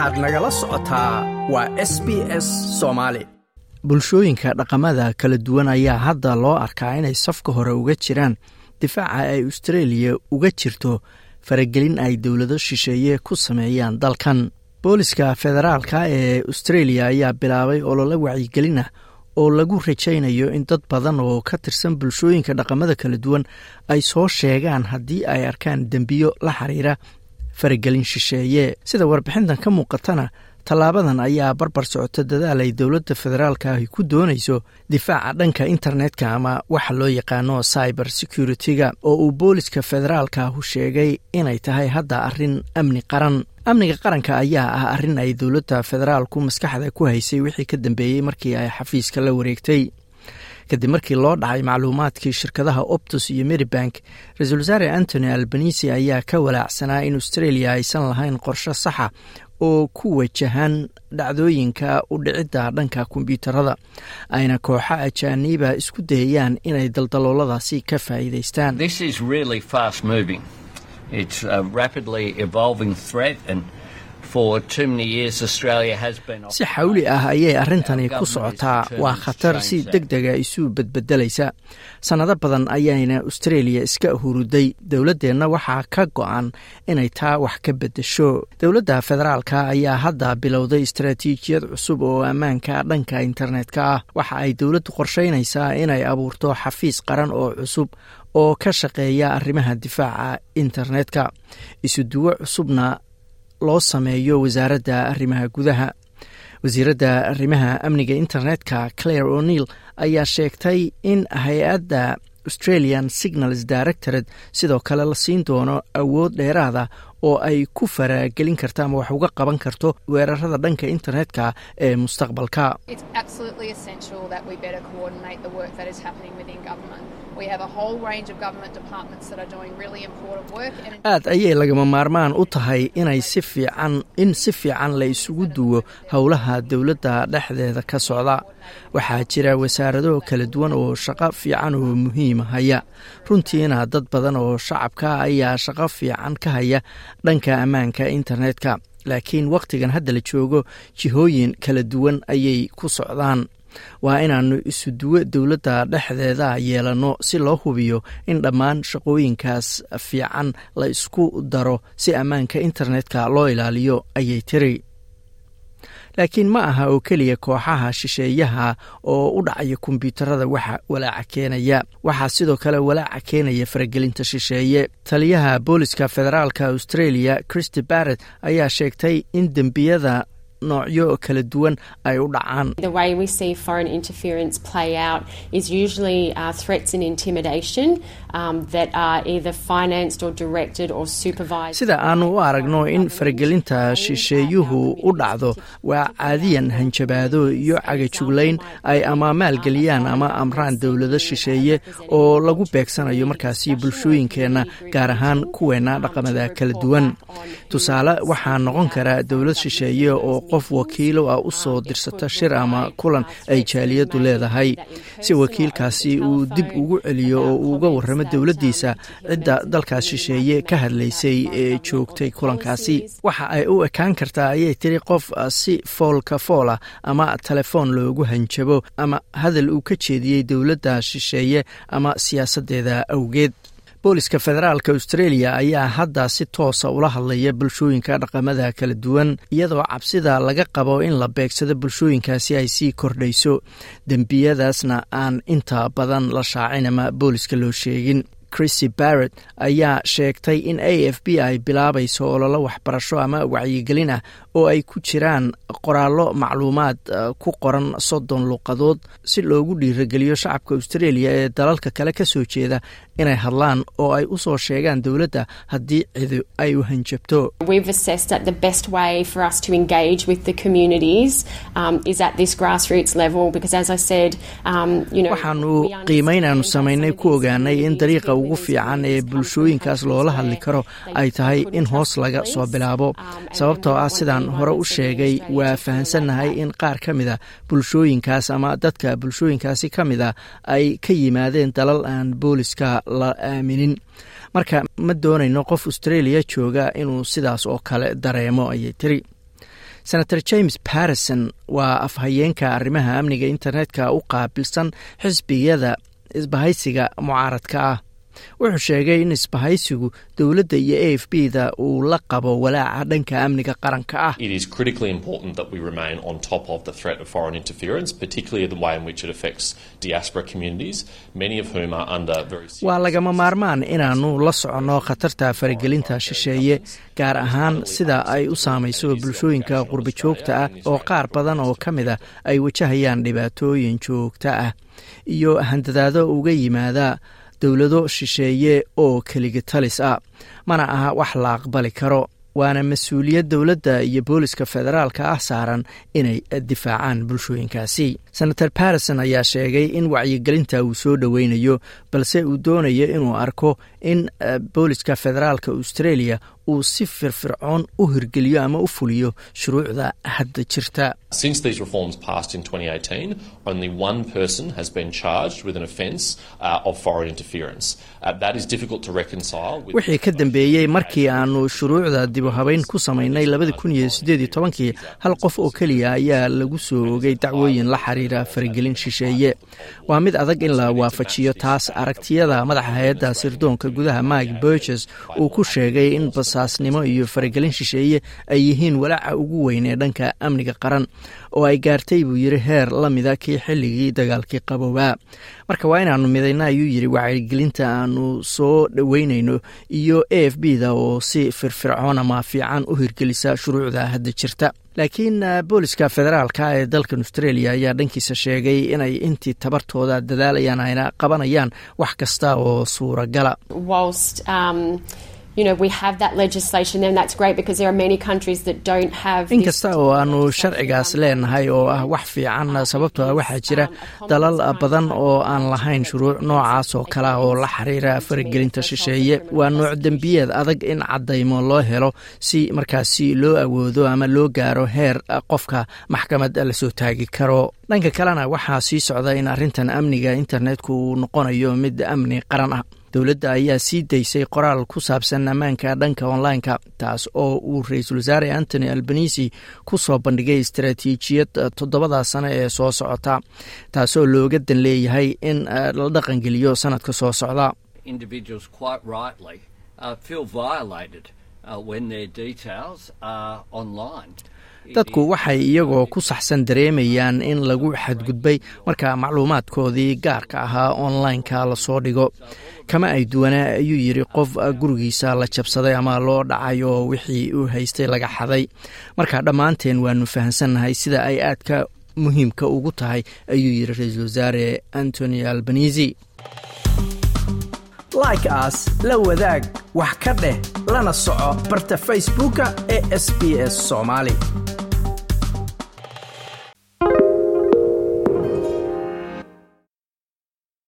waxaad nagala socotaa waa s b s soomaali bulshooyinka dhaqamada kala duwan ayaa hadda loo arkaa inay safka hore uga jiraan difaaca ay austareeliya uga jirto faragelin ay dowlado shisheeye ku sameeyaan dalkan. Booliska federaalka ee austareeliya ayaa bilaabay olole wacyigelin ah oo lagu rajaynayo in dad badan oo ka tirsan bulshooyinka dhaqamada kala duwan ay soo sheegaan haddii ay arkaan dembiyo la xiriira faragelin shisheeye sida warbixintan ka muuqatana tallaabadan ayaa barbar socota dadaal ay dowladda federaalka ahi ku doonayso difaaca dhanka internetka ama waxa loo yaqaano cyber security-ga oo uu booliska federaalkaahu sheegay inay tahay hadda arrin amni qaran. Amniga qaranka ayaa ah arrin ay dowladda federaalku maskaxda ku haysay wixii ka dambeeyey markii ay xafiiska la wareegtay kadib markii loo dhacay macluumaadkii shirkadaha optus iyo medibank ra'iisul wasaare antony albanisi ayaa ka walaacsanaa in australia aysan lahayn qorshe saxa oo ku wajahan dhacdooyinka u dhicidda dhanka kombyuutarada ayna kooxo ajaaniiba isku dayayaan inay daldalooladaasi ka faa'iidaystaan si xawli ah ayay arrintani ku socotaa waa khatar si deg dega isu bedbedelaysa. Sannado badan ayayna australia iska huruday dowladdeenna waxaa ka go-an inay taa wax ka beddesho. Dowladda federaalka ayaa hadda bilowday istaraatiijiyad cusub oo ammaanka dhanka internetka ah. Waxa ay dowladdu qorshaynaysaa inay abuurto xafiis qaran oo cusub oo ka shaqeeya arrimaha difaaca internetka. Isuduwo cusubna loo sameeyo wasaaradda arrimaha gudaha. Wasiiradda arrimaha amniga internetka claire o'neil ayaa sheegtay in hay'adda australian signals directored sidoo kale la siin doono awood dheeraada oo ay ku faragelin karto ama wax uga qaban karto weerarada dhanka internetka ee mustaqbalka. Aad ayay lagama maarmaan u tahay inay si fiican in si fiican la isugu duwo howlaha dowladda dhexdeeda ka socda. Waxaa jira wasaarado kala duwan oo shaqo fiican oo muhiima haya. Runtiina dad badan oo shacabka ayaa shaqo fiican ka haya dhanka ammaanka internetka laakiin wakhtigan hadda la joogo jihooyin kala duwan ayay ku socdaan. Waa inaannu isuduwo dowladda dhexdeeda yeelanno si loo hubiyo in dhammaan shaqooyinkaas fiican la isku daro si ammaanka internetka loo ilaaliyo ayay tiri laakiin ma aha oo keliya kooxaha shisheeyaha oo u dhacaya kombyuutarada waxa walaaca keenaya. Waxaa sidoo kale walaaca keenaya faragelinta shisheeye. Taliyaha booliska federaalka australia christy barrett ayaa sheegtay in dembiyada noocyo kala duwan ay u dhacaan. Sida aanu u aragno in faragelinta shisheeyuhu u dhacdo waa caadiyan hanjabaado iyo cagajuglayn ay ama maalgeliyaan ama amraan dowlado shisheeye oo lagu beegsanayo markaasi bulshooyinkeenna gaar ahaan kuweenna dhaqamada kala duwan. Tusaale waxaa noqon kara dowlad shisheeye oo qof wakiilo ah u soo dirsata shir ama kulan ay jaaliyaddu leedahay. Si wakiilkaasi uu dib ugu celiyo oo uu uga warramo dowladdiisa cidda dalkaas shisheeye ka hadlaysay ee joogtay kulankaasi. Waxa ay u ekaan kartaa ayay tiri qof si foolka foolah ama telefoon loogu hanjabo ama hadal uu ka jeediyey dowladda shisheeye ama siyaasaddeeda awgeed booliska federaalka australia ayaa hadda si toosa ula hadlaya bulshooyinka dhaqamada kala duwan iyadoo cabsida laga qabo in la beegsado bulshooyinkaasi ay sii kordhayso. Dembiyadaasna aan inta badan la shaacin ama booliska loo sheegin. Chrissy barrett ayaa sheegtay in a f b ay bilaabayso ololo waxbarasho ama wacyigelin ah oo ay ku jiraan qoraallo macluumaad ku qoran soddon luuqadood si loogu dhiirageliyo shacabka australia ee dalalka kale ka soo jeeda inay hadlaan oo ay u soo sheegaan dowladda haddii cidi ay u hanjabto. Waxaanu qiimaynaanu samaynay ku ogaanay in dariiqa ugu fiican ee bulshooyinkaas loola hadli karo ay tahay in hoos laga soo bilaabo. sababtoo ah sidaan hore u sheegay waa fahansannahay in qaar ka mida bulshooyinkaas ama dadka bulshooyinkaasi ka mida ay ka yimaadeen dalal aan booliska la aaminin. Marka ma doonayno qof australia jooga inuu sidaas oo kale dareemo ayay tiri. Senator james barrison waa afhayeenka arrimaha amniga internetka u qaabilsan xisbiyada isbahaysiga mucaaradka ah wuxuu sheegay in isbahaysigu dowladda iyo a f b da uu la qabo walaaca dhanka amniga qaranka ah. Waa lagama maarmaan inaannu la soconno khatarta faragelinta shisheeye gaar ahaan sida ay u saamayso bulshooyinka qurba joogta ah oo qaar badan oo ka mid a ay wajahayaan dhibaatooyin joogta ah. Iyo handadaado uga yimaada dowlado shisheeye oo keligi talis ah. Mana aha wax la aqbali karo waana mas'uuliyad dowladda iyo booliska federaalka ah saaran inay difaacaan bulshooyinkaasi. Senator barrison ayaa sheegay in wacyigelinta uu soo dhoweynayo balse uu doonayo inuu arko in booliska federaalka australia uu si firfircoon u hirgeliyo ama u fuliyo shuruucda hadda jirta. Wixii ka dambeeyey markii aanu shuruucda dibuhabeyn ku samaynay tobankii hal qof oo keliya ayaa lagu soo ogay dacwooyin la xiriira faragelin shisheeye. Waa mid adag in la waafajiyo taas aragtiyada madaxa hay'adda sirdoonka gudaha mike burges uu ku sheegay in basaasnimo iyo faragelin shisheeye ay yihiin walaaca ugu weyn ee dhanka amniga qaran oo ay gaartay buu yiri heer la mida kii xilligii dagaalkii qaboobaa marka waa inaanu midayna ayuu yiri wacyigelinta aanu soo dhoweynayno iyo a f b da oo si firfircoon ama fiican u hirgelisa shuruucda hadda jirta. Laakiin booliska federaalka ee dalkan australia ayaa dhankiisa sheegay inay intii tabartooda dadaalayaan ayna qabanayaan wax kasta oo suuragala inkasta oo aanu sharcigaas leenahay oo ah wax fiican sababtoo ah waxaa jira dalal badan oo aan lahayn shuruuc noocaas oo kale oo la xiriira faragelinta shisheeye. Waa nooc dembiyeed adag in cadaymo loo helo si markaasi loo awoodo ama loo gaaro heer qofka maxkamad la soo taagi karo. Dhanka kalena waxaa sii socda in arrintan amniga internetku uu noqonayo mid amni qaran ah dowladda ayaa sii daysay qoraal ku saabsan ammaanka dhanka online-ka taas oo uu ra'iisul wasaare antony albanisi ku soo bandhigay istaraatiijiyad toddobada sano ee soo socota taasoo looga dan leeyahay in la dhaqangeliyo sanadka soo socda dadku waxay iyagoo ku saxsan dareemayaan in lagu xadgudbay marka macluumaadkoodii gaarka ahaa online-ka la soo dhigo. Kama ay duwanaa ayuu yidhi qof gurigiisa la jabsaday ama loo dhacay oo wixii uu haystay laga xaday. Marka dhammaanteen waanu fahamsannahay sida ay aadka muhiimka ugu tahay ayuu yidhi ra'iisul wasaare antony albanisi like aas la wadaag wax ka dheh lana soco barta facebooka ee sb s soomaali